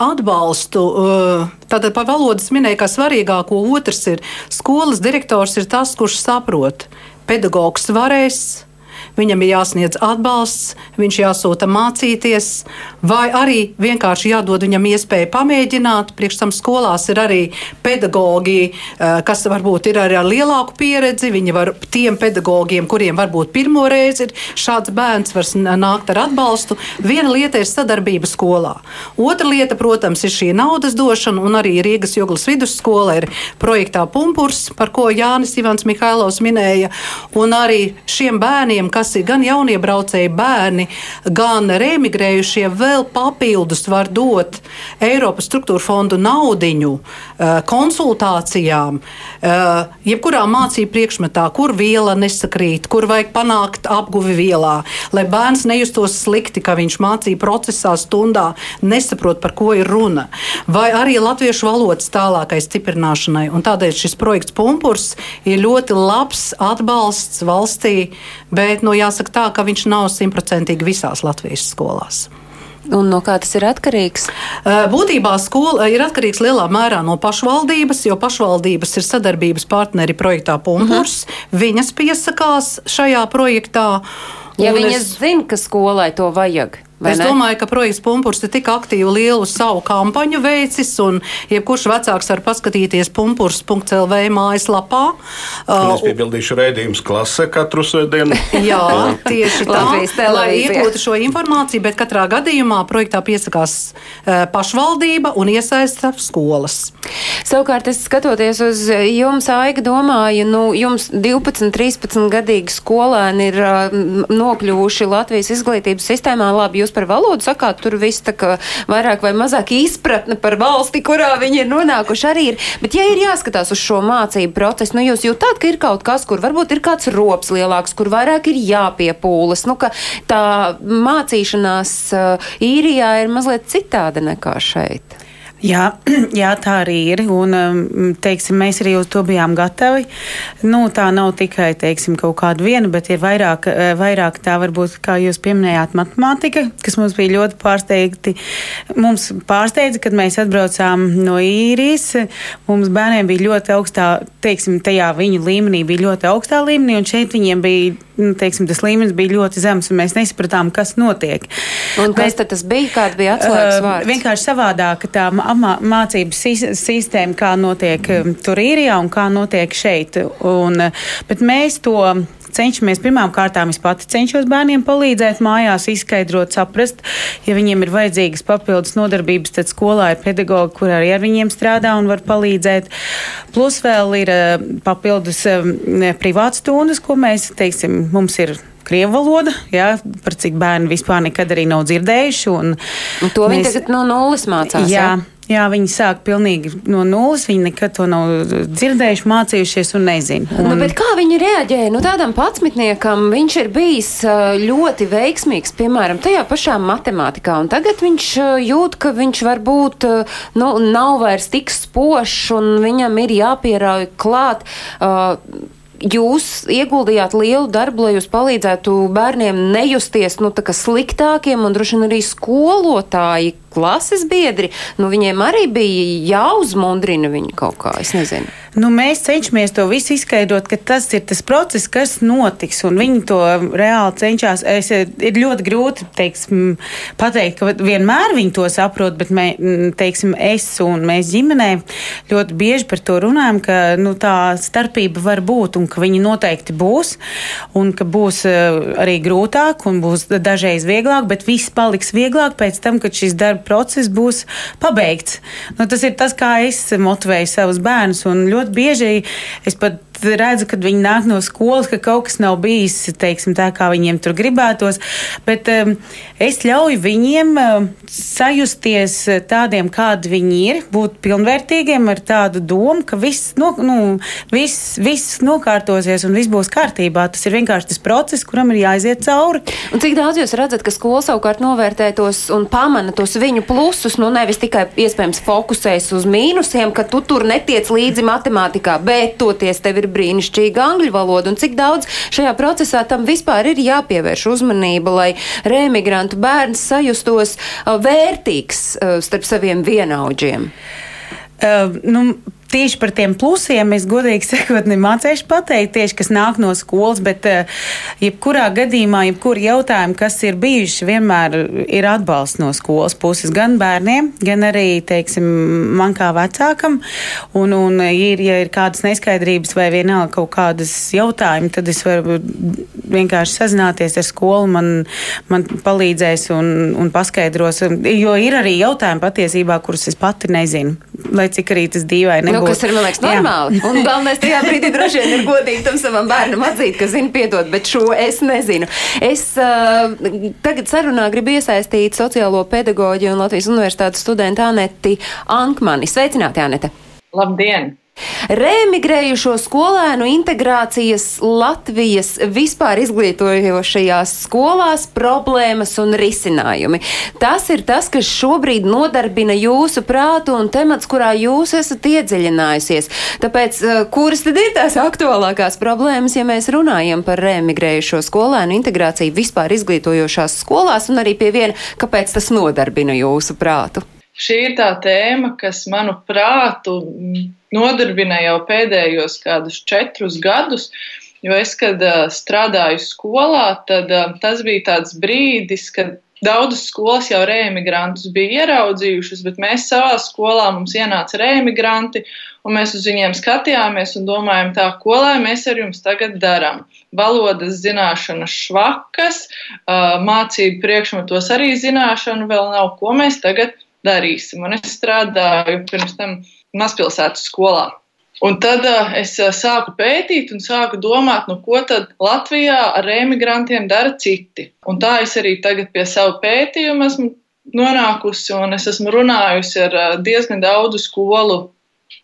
atbalstu. Uh, tātad par valodas minēju, kā svarīgāko. Otrs ir skolas direktors, ir tas, kurš saprot, pedagogs varēs viņam ir jāsniedz atbalsts, viņš jāsūta mācīties, vai arī vienkārši jādod viņam iespēju pamēģināt. Priekš tam skolās ir arī pedagogi, eh, kas varbūt ir arī ar lielāku pieredzi. Viņi var tiem pedagogiem, kuriem varbūt pirmo reizi ir šāds bērns, var nākt ar atbalstu. Viena lieta ir sadarbība skolā. Otra lieta, protams, ir šī naudas došana, un arī Rīgas Joglas vidusskola ir projektā Pumpurs, par ko Jānis Ivans Mihailovs minēja. Un arī šiem bērniem, kas ir gan jauniebraucēji bērni, gan remigrējušie, vēl papildus var dot Eiropas struktūra fondu naudiņu eh, konsultācijām, eh, jebkurā mācību priekšmetā, kur viela nesakrīt, kur vajag panākt apguvi vielā, lai bērns nejustos slikti, ka viņš mācību procesā stundā nesaprot, par ko ir runa, vai arī latviešu valodas tālākai stiprināšanai. Un tādēļ šis projekts Pumpurs ir ļoti labs atbalsts valstī, bet no nu, jāsaka tā, ka viņš nav simtprocentīgi visās Latvijas skolās. Un no kā tas ir atkarīgs? Būtībā skola ir atkarīgs lielā mērā no pašvaldības, jo pašvaldības ir sadarbības partneri projektā Punkurs. Uh -huh. Viņas piesakās šajā projektā. Ja viņi es- zina, ka skolai to vajag. Vai Es ne? domāju, ka projekts Punkurs ir tik aktīvi lielu savu kampaņu veicis, un jebkurš vecāks var paskatīties punkurs.lv mājaslapā. Un es Uh, piebildīšu raidījumus klasē katru svētdienu. Jā, tieši tā. Lai iegūtu šo informāciju, bet katrā gadījumā projektā piesakās uh, pašvaldība un iesaista skolas. Savukārt, es skatoties uz jums, Aiga, domāju, nu, jums 12, 13 gadīgi skolēni ir uh, nokļuvuši Latvijas izglītības sistēmā. Labi, jūs par valodu sakāt, tur viss tā kā vairāk vai mazāk izpratne par valsti, kurā viņi ir nonākuši arī ir. Bet, ja ir jāskatās uz šo mācību procesu, nu, jūs jūtat, ka ir kaut kas, kur varbūt ir kāds rops lielāks, kur vairāk ir jāpiepūlas, nu, ka tā mācīšanās uh, īrijā ir mazliet citāda nekā šeit. Jā, jā, tā arī ir. Un, um, teiksim, mēs arī uz to bijām gatavi. Nu, tā nav tikai teiksim, kaut kāda viena, bet ir vairāk, eh, vairāk tā varbūt, kā jūs pieminējāt, matemātika, kas mums bija ļoti pārsteigti. Mums pārsteidza, kad mēs atbraucām no īrijas. Mums bērniem bija ļoti augstā, teiksim, tajā viņu līmenī bija ļoti augstā līmenī, un šeit viņiem bija, nu, teiksim, tas līmenis bija ļoti zems, un mēs nesapratām, kas notiek. Un kas tad tas bija? Kāda bija atslēgas Uh, vārds? vienkārši savādāk tā mā- mācību sis- sistēma, kā notiek um, tur īrijā un kā notiek šeit. Un, uh, bet mēs to cenšamies pirmām kārtām. Es pati cenšos bērniem palīdzēt mājās, izskaidrot, saprast, ja viņiem ir vajadzīgas papildus nodarbības, tad skolā ir pedagogi, kur arī ar viņiem strādā un var palīdzēt. Plus vēl ir uh, papildus um, privāts stundas, ko mēs, teiksim, mums ir. Krievu valoda, jā, par cik bērni vispār nekad arī nav dzirdējuši. Un Un to viņi tagad no nulles mācās. Jā, jā? Jā, viņi sāk pilnīgi no nulles. Viņi nekad to nav dzirdējuši, mācījušies un nezina. Nu, bet kā viņi reaģēja? Nu, tādam patsmitniekam viņš ir bijis ļoti veiksmīgs, piemēram, tajā pašā matemātikā. Un tagad viņš jūt, ka viņš varbūt nu, nav vairs tik spožs un viņam ir jāpierauj klāt. Uh, Jūs ieguldījāt lielu darbu, lai jūs palīdzētu bērniem nejusties nu, sliktākiem, un droši vien arī skolotāji, klases biedri. Nu, viņiem arī bija jāuzmundrina viņi kaut kā. Es nezinu. Nu, mēs cenšamies to visu izskaidrot, ka tas ir tas process, kas notiks, un viņi to reāli cenšas. Es, ir ļoti grūti teiksim, pateikt, ka vienmēr viņi to saprot, bet mē, teiksim, es un mēs ģimenē ļoti bieži par to runājam, ka nu, tā starpība var būt un ka viņi noteikti būs, un ka būs eh, arī grūtāk un būs dažreiz vieglāk, bet viss paliks vieglāk pēc tam, kad šis darba process būs pabeigts. Nu, tas ir tas, kā es motivēju savus bērnus. Ļoti bieži es pat redzu, kad viņi nāk no skolas, ka kaut kas nav bijis teiksim, tā, kā viņiem tur gribētos. Bet um, es ļauju viņiem um, sajusties tādiem, kādi viņi ir, būt pilnvērtīgiem ar tādu domu, ka viss, no, nu, viss, viss nokārtosies un viss būs kārtībā. Tas ir vienkārši tas process, kuram ir jāiziet cauri. Un cik daudz jūs redzat, ka skola savukārt novērtē tos un pamana tos viņu plusus, nu nevis tikai iespējams fokusējas uz mīnusiem, ka tu tur netiec līdzi matemātikā, bet toties tev ir brīnišķīga angļu valoda, un cik daudz šajā procesā tam vispār ir jāpievērš uzmanība, lai remigrantu bērns sajustos uh, vērtīgs uh, starp saviem vienaudžiem. Uh, nu, Tieši par tiem plusiem es godīgi sakot, nemācīšu pateikt, tieši kas nāk no skolas, bet uh, jebkurā gadījumā, jebkura jautājuma, kas ir bijuši, vienmēr ir atbalsts no skolas puses gan bērniem, gan arī, teiksim, man kā vecākam. Un, un ir, ja ir kādas neskaidrības vai vienalga kaut kādas jautājumi, tad es varu vienkārši sazināties ar skolu, man, man palīdzēs un, un paskaidros. Jo ir arī jautājumi patiesībā, kurus es pati nezinu, lai cik arī tas dīvaini Nu, kas ir, man liekas, normāli. Jā. Un galvenais tajā brīdī droši vien ir godīgi tam savam bērnam atzīt, ka zina piedot, bet šo es nezinu. Es uh, tagad sarunā gribu iesaistīt sociālo pedagoģiju un Latvijas universitātes studentu Aneti Ankmani. Sveicināti, Anete! Labdien! Remigrējušo skolēnu integrācijas Latvijas vispār izglītojošajās skolās problēmas un risinājumi. Tas ir tas, kas šobrīd nodarbina jūsu prātu un temats, kurā jūs esat iedziļinājusies. Tāpēc, eh, kuras tad ir tās aktuālākās problēmas, ja mēs runājam par remigrējušo skolēnu integrāciju vispār izglītojošās skolās un arī pie viena, kāpēc tas nodarbina jūsu prātu? Šī ir tā tēma, kas, manuprāt, nodarbina jau pēdējos kādus četrus gadus. Jo es, kad uh, strādāju skolā, tad uh, tas bija tāds brīdis, kad Daudzas skolas jau reimigrantus bija ieraudzījušas, bet mēs savā skolā mums ienāca reimigranti, un mēs uz viņiem skatījāmies un domājam, tā, ko lai mēs ar jums tagad darām. Valodas zināšanas švakas, mācību priekšmetos arī zināšanu vēl nav, ko mēs tagad darīsim. Un es strādāju pirms tam mazpilsētas skolā. Un tad uh, es uh, sāku pētīt un sāku domāt, nu, ko tad Latvijā ar emigrantiem dara citi. Un tā es arī tagad pie savu pētījumu esmu nonākusi, un es esmu runājusi ar uh, diezgan daudzu skolu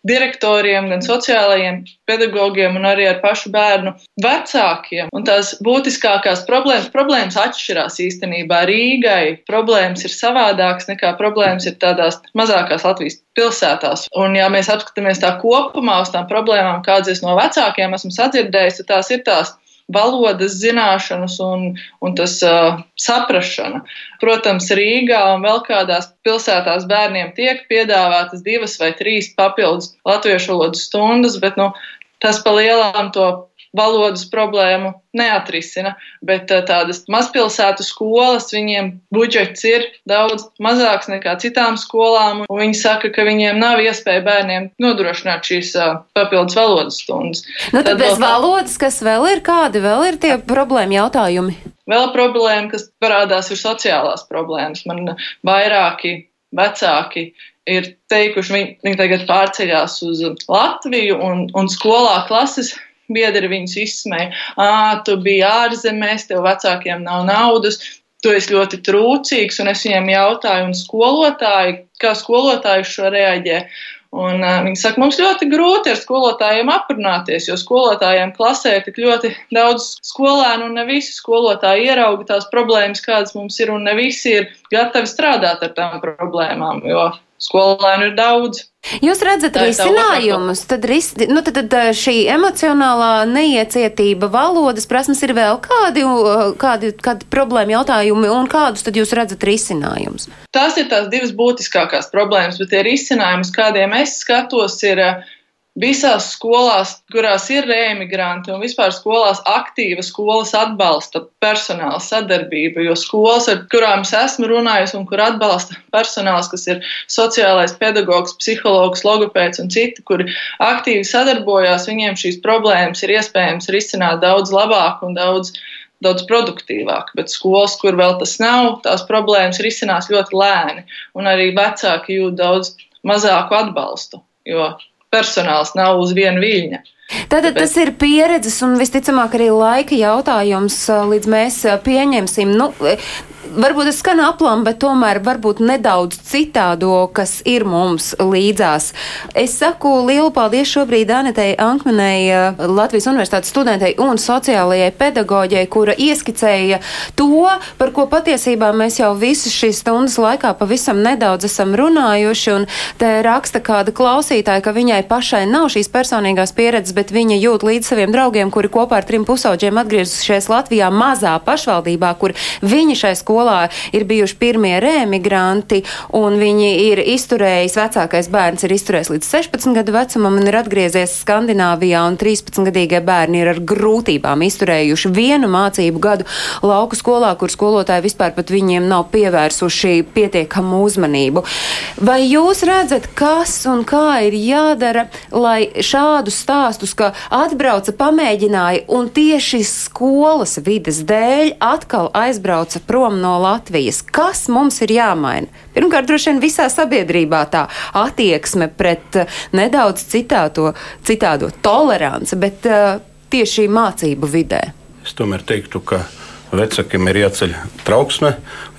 direktoriem, gan sociālajiem pedagogiem, un arī ar pašu bērnu vecākiem. Un tās būtiskākās problēmas, problēmas atšķirās īstenībā. Rīgai problēmas ir savādākas nekā problēmas ir tādās mazākās Latvijas pilsētās. Un, ja mēs apskatāmies tā kopumā uz tām problēmām, kādas es no vecākiem esmu sadzirdējis, tad tās ir tās valodas zināšanas un, un tas uh, saprašana. Protams, Rīgā un vēl kādās pilsētās bērniem tiek piedāvātas divas vai trīs papildus latviešu valodas stundas, bet nu, tas pa lielām to valodas problēmu neatrisina, bet eh, tādas mazpilsētu skolas, viņiem budžets ir daudz mazāks nekā citām skolām, un viņi saka, ka viņiem nav iespēja bērniem nodrošināt šīs uh, papildus valodas stundas. Nu, tad, tad bez valodas, kas vēl ir, kādi vēl ir tie problēma jautājumi? Vēl problēma, kas parādās, ir sociālās problēmas. Man vairāki vecāki ir teikuši, viņi, viņi tagad pārceļās uz Latviju un, un skolā klases biedri viņus izsmēja. Ah, tu biji ārzemēs, tev vecākiem nav naudas. Tu esi ļoti trūcīgs, un es viņiem jautāju, un skolotāji, kā skolotāji šo reaģē. Un, uh, viņi saka, mums ļoti grūti ar skolotājiem aprunāties, jo skolotājiem klasē ir tik ļoti daudz skolēnu, un ne visi skolotāji ierauga tās problēmas, kādas mums ir, un ne visi ir gatavi strādāt ar tām problēmām, jo skolēnu ir daudz. Jūs redzat risinājumus, tad, ris, nu, tad, tad šī emocionālā neiecietība, valodas prasmes ir vēl kādi, kādi, kādi problēma jautājumi, un kādus tad jūs redzat risinājumus? Tās ir tās divas būtiskākās problēmas, bet tie risinājumi, kādiem es skatos, ir visās skolās, kurās ir reemigranti un vispār skolās aktīva skolas atbalsta personāla sadarbība, jo skolas, ar kurām es esmu runājis un kur atbalsta personāls, kas ir sociālais pedagogs, psihologs, logopēds un citi, kuri aktīvi sadarbojās, viņiem šīs problēmas ir iespējams risināt daudz labāk un daudz daudz produktīvāk, bet skolas, kur vēl tas nav, tās problēmas risinās ļoti lēni, un arī vecāki jūt daudz mazāku atbalstu, jo personāls nav uz viena viļņa. Tātad Bet... tas ir pieredzes un visticamāk arī laika jautājums, līdz mēs pieņemsim. Nu, varbūt es skanu aplam, bet tomēr varbūt nedaudz citādo, kas ir mums līdzās. Es saku lielu paldies šobrīd Anetei Ankmanei, Latvijas Universitātes studentei un sociālajai pedagoģei, kura ieskicēja to, par ko patiesībā mēs jau visas šīs stundas laikā pavisam nedaudz esam runājuši, un te raksta kāda klausītāja, ka viņai pašai nav šīs personīgās pieredzes, bet viņa jūt līdz saviem draugiem, kuri kopā ar trim pusauģiem atgriezušies Latvijā mazā pašvaldībā, kur viņi šai skolā skolā ir bijuši pirmie rēmigranti, un viņi ir izturējis, vecākais bērns ir izturējis līdz 16 gadu vecumam un ir atgriezies Skandināvijā, un 13-gadīgie bērni ir ar grūtībām izturējuši vienu mācību gadu lauku skolā, kur skolotāji vispār pat viņiem nav pievērsuši pietiekamu uzmanību. Vai jūs redzat, kas un kā ir jādara, lai šādus stāstus, ka atbrauca, pamēģināja un tieši skolas vides dēļ atkal aizbrauca prom no Latvijas. Kas mums ir jāmaina? Pirmkārt, droši vien visā sabiedrībā tā attieksme pret uh, nedaudz citāto, citādo toleranci, bet uh, tieši mācību vidē. Es tomēr teiktu, ka vecākiem ir jāceļ trauksme,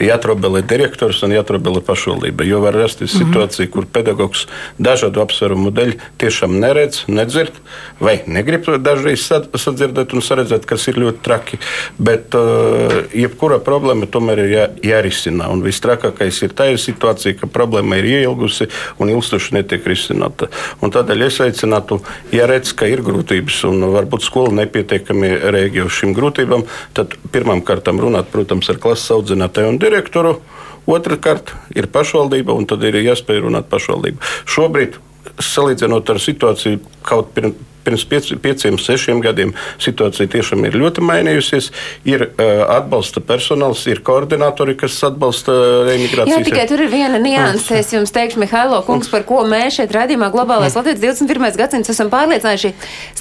jāatrobelē direktors un jāatrobelē pašvaldība. Jo var rasties mm -hmm. situācija, kur pedagogs dažādu apsvērumu dēļ tiešām neredz, nedzird vai negrib dažreiz sadzirdēt un saredzēt, kas ir ļoti traki. Bet uh, jebkura problēma tomēr ir jā, jārisina. Un vistrakākais ir tā situācija, ka problēma ir ieilgusi un ilgstoši netiek risināta. Un tādēļ es aicinātu, ja redz, ka ir grūtības un varbūt skola nepietiekami rēģē uz šīm grūtībām, tad pirmām kārtām runāt, protams, ar klases audzinātāju un direktoru. Otrakārt ir pašvaldība, un tad ir iespēja runāt pašvaldību. Šobrīd, salīdzinot ar situāciju kaut pirms pirms piec, pieciem, sešiem gadiem situācija tiešām ir ļoti mainījusies. Ir uh, atbalsta personāls, ir koordinatori, kas atbalsta remigrāciju. Jā, tikai tur ir viena nianse. Es jums teikšu, Mihailo kungs, par ko mēs šeit redzījumā globālais Latvijas 21. gadsimts esam pārliecinājuši.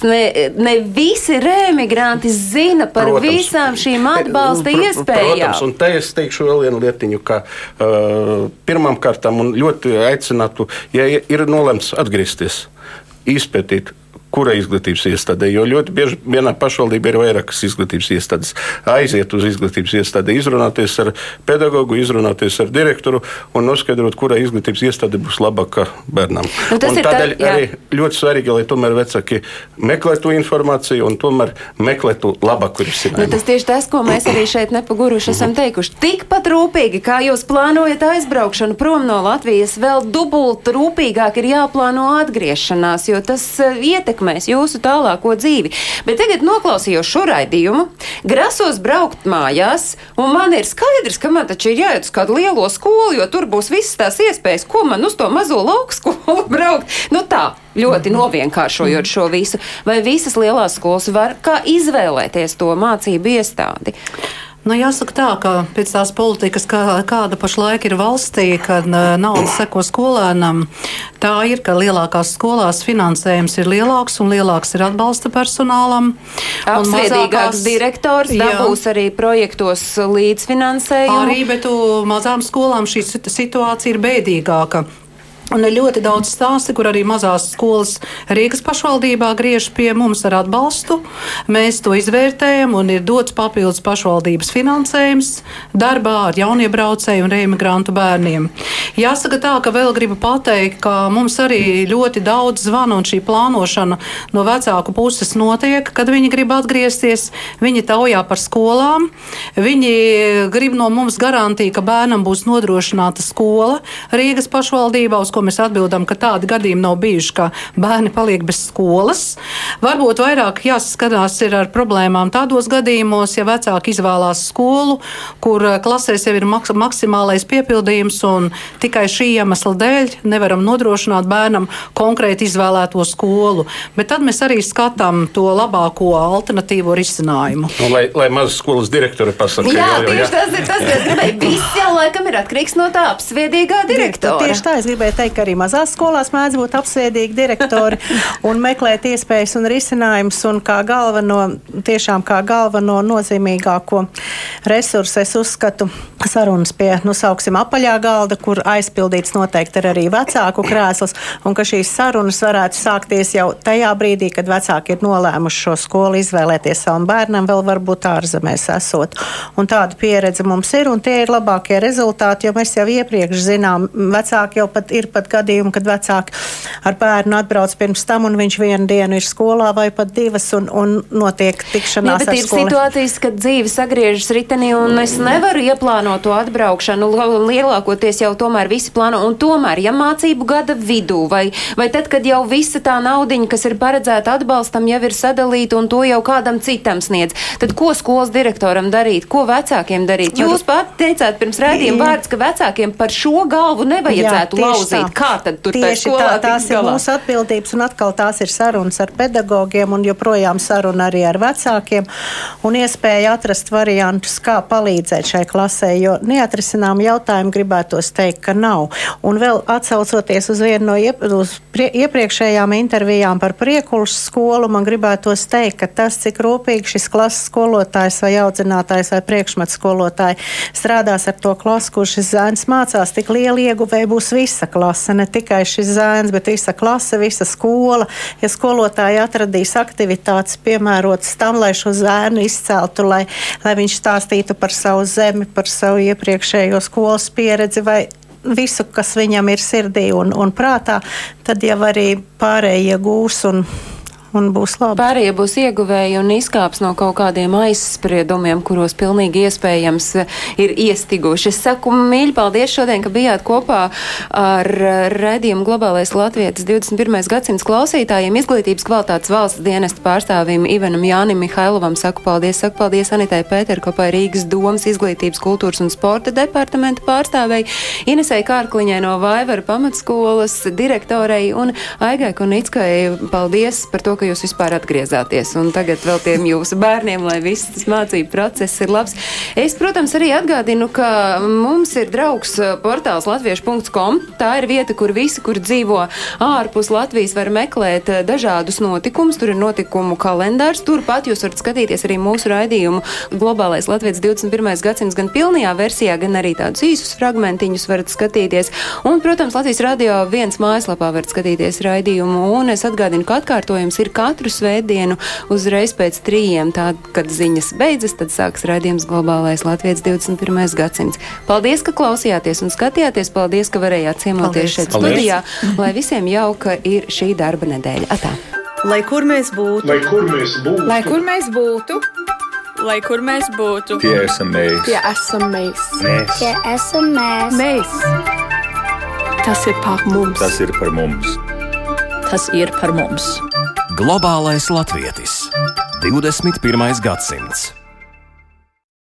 Ne, ne visi remigranti zina par protams, visām šīm atbalsta pr iespējām. Protams, un te es teikšu vēl vienu lietiņu, ka uh, pirmām kārtām un ļoti aicinātu, ja ir nolemts atgriezties, izpētīt kura izglītības iestādē. Jo ļoti bieži vienā pašvaldībā ir vairākas izglītības iestādes. Aiziet uz izglītības iestādi, izrunāties ar pedagogu, izrunāties ar direktoru un noskaidrot, kura izglītības iestāde būs labāka bērnam. Nu, tādēļ tā, arī ļoti svarīgi, lai tomēr vecāki meklētu informāciju un tomēr meklētu labāku risinājumu. Nu, tas tieši tas, ko mēs arī šeit nepaguruši esam mhm. teikuši. Tikpat rūpīgi, kā jūs plānojat aizbraukšanu prom no Latvijas, vēl dubult rūpīgāk ir jāplāno atgriešanās, jo tas eh, ietekmē ietekmēs jūsu tālāko dzīvi. Bet tagad noklausījos šo raidījumu, grasos braukt mājās, un man ir skaidrs, ka man taču ir jāiet uz kādu lielo skolu, jo tur būs visas tās iespējas, ko man uz to mazo lauku skolu braukt. Nu tā, ļoti novienkāršojot šo visu. Vai visas lielās skolas var kā izvēlēties to mācību iestādi? Nu, jāsaka tā, ka pēc tās politikas, kā, kāda pašlaik ir valstī, kad nauda seko skolēnam, tā ir, ka lielākās skolās finansējums ir lielāks un lielāks ir atbalsta personālam. Apsviedīgāks direktors dabūs arī projektos līdzfinansējumu. Arī, bet mazām skolām šī situācija ir bēdīgāka. Un ir ļoti daudz stāstu, kur arī mazās skolas Rīgas pašvaldībā griež pie mums ar atbalstu. Mēs to izvērtējam un ir dots papildus pašvaldības finansējums darbā ar jauniebraucēju un reimigrantu bērniem. Jāsaka tā, ka vēl gribu pateikt, ka mums arī ļoti daudz zvana un šī plānošana no vecāku puses notiek, kad viņi grib atgriezties. Viņi taujā par skolām, viņi grib no mums garantiju, ka bērnam būs nodrošināta skola Rīgas pašvaldībā, uz ko mēs atbildam, ka tādi gadījumi nav bijuši, ka bērni paliek bez skolas. Varbūt vairāk jāsaskatās ar problēmām tādos gadījumos, ja vecāki izvēlās skolu, kur eh, klasēs jau ir maks maksimālais piepildījums, un tikai šī iemesla dēļ nevaram nodrošināt bērnam konkrēti izvēlēto skolu. Bet tad mēs arī skatām to labāko alternatīvo risinājumu. Nu, lai, lai mazas skolas direktori pasakā, jā, jā, jā, tieši tas ir tas, kas gribēja. Viss jau laikam ir atkarīgs no tā apsviedīgā direktora. Tieši tā, es gribēju teikt teikt, ka arī mazās skolās mēdz būt apsēdīgi direktori un meklēt iespējas un risinājumus. Un kā galveno, tiešām kā galveno nozīmīgāko resursu es uzskatu sarunas pie, nu, sauksim, apaļā galda, kur aizpildīts noteikti ir arī vecāku krēsls, un ka šīs sarunas varētu sākties jau tajā brīdī, kad vecāki ir nolēmuši šo skolu izvēlēties savam bērnam, vēl varbūt ārzemēs esot. Un tāda pieredze mums ir, un tie ir labākie rezultāti, jo mēs jau iepriekš zinām, vecāki jau pat ir pat gadījumi, kad vecāki ar bērnu atbrauc pirms tam, un viņš vienu dienu ir skolā vai pat divas, un, un notiek tikšanās. Jā, bet ir skoli. situācijas, kad dzīve sagriežas ritenī, un es nevaru ieplānot to atbraukšanu. Lielākoties jau tomēr visi plāno, un tomēr, ja mācību gada vidū, vai, vai tad, kad jau visa tā naudiņa, kas ir paredzēta atbalstam, jau ir sadalīta, un to jau kādam citam sniedz, tad ko skolas direktoram darīt, ko vecākiem darīt? Jūs pat teicāt pirms rādījuma vārds, ka vecākiem par šo galvu nevajadzētu Jā, lauzīt. Tā. Kā tad tur Tieši tā, tās ir galā? mūsu atbildības, un atkal tās ir sarunas ar pedagogiem, un joprojām saruna arī ar vecākiem, un iespēja atrast variantus, kā palīdzēt šai klasē, jo neatrisinām jautājumu gribētos teikt, ka nav. Un vēl atsaucoties uz vienu no iep prie iepriekšējām intervijām par priekulas skolu, man gribētos teikt, ka tas, cik rūpīgi šis klases skolotājs vai audzinātājs vai priekšmetu skolotāji strādās ar to klasu, kur šis zēns mācās, tik liela ieguvēja būs visa klase, ne tikai šis zēns, bet visa klase, visa skola. Ja skolotāji atradīs aktivitātes piemērotas tam, lai šo zēnu izceltu, lai, lai viņš stāstītu par savu zemi, par savu iepriekšējo skolas pieredzi vai visu, kas viņam ir sirdī un, un prātā, tad jau arī pārējie gūs un un būs labi. Pārējie būs ieguvēji un izkāps no kaut kādiem aizspriedumiem, kuros pilnīgi iespējams ir iestiguši. Es saku mīļi paldies šodien, ka bijāt kopā ar redzējumu globālais Latvijas 21. gadsimts klausītājiem, izglītības kvalitātes valsts dienesta pārstāvim Ivanam Jānim Mihailovam. Saku paldies, saku paldies Anitai Pēterkopai Rīgas domas izglītības, kultūras un sporta departamenta pārstāvei, Inesai Kārkliņai no Vaivara pamatskolas direktorei un Aigai Kunickai. Paldies par to, ka ka jūs vispār atgriezāties. Un tagad vēl tiem jūsu bērniem, lai viss tas mācību process ir labs. Es, protams, arī atgādinu, ka mums ir draugs uh, portāls latviešu.com. Tā ir vieta, kur visi, kur dzīvo ārpus Latvijas, var meklēt uh, dažādus notikumus. Tur ir notikumu kalendārs. Turpat jūs varat skatīties arī mūsu raidījumu Globālais Latvijas 21. gadsimts gan pilnajā versijā, gan arī tādus īsus fragmentiņus varat skatīties. Un, protams, Latvijas radio viens mājaslapā varat skatīties raidījumu. Un es atgādinu, ka atkārtojums ir katru svētdienu uzreiz pēc trījiem. Tad, kad ziņas beidzas, tad sāks raidījums Globālais Latvijas 21. gadsimts. Paldies, ka klausījāties un skatījāties. Paldies, ka varējāt ciemoties šeit Paldies. studijā. Lai visiem jauka ir šī darba nedēļa. Atā. Lai kur mēs būtu, Lai kur mēs būtu, Lai kur mēs būtu, Lai kur mēs būtu, tie esam mēs. tie esam mēs. Mēs. Tie esam mēs. Mēs, tas ir par mums. Tas ir par mums. tas ir par mums. Globālais latvietis 21. gadsimts.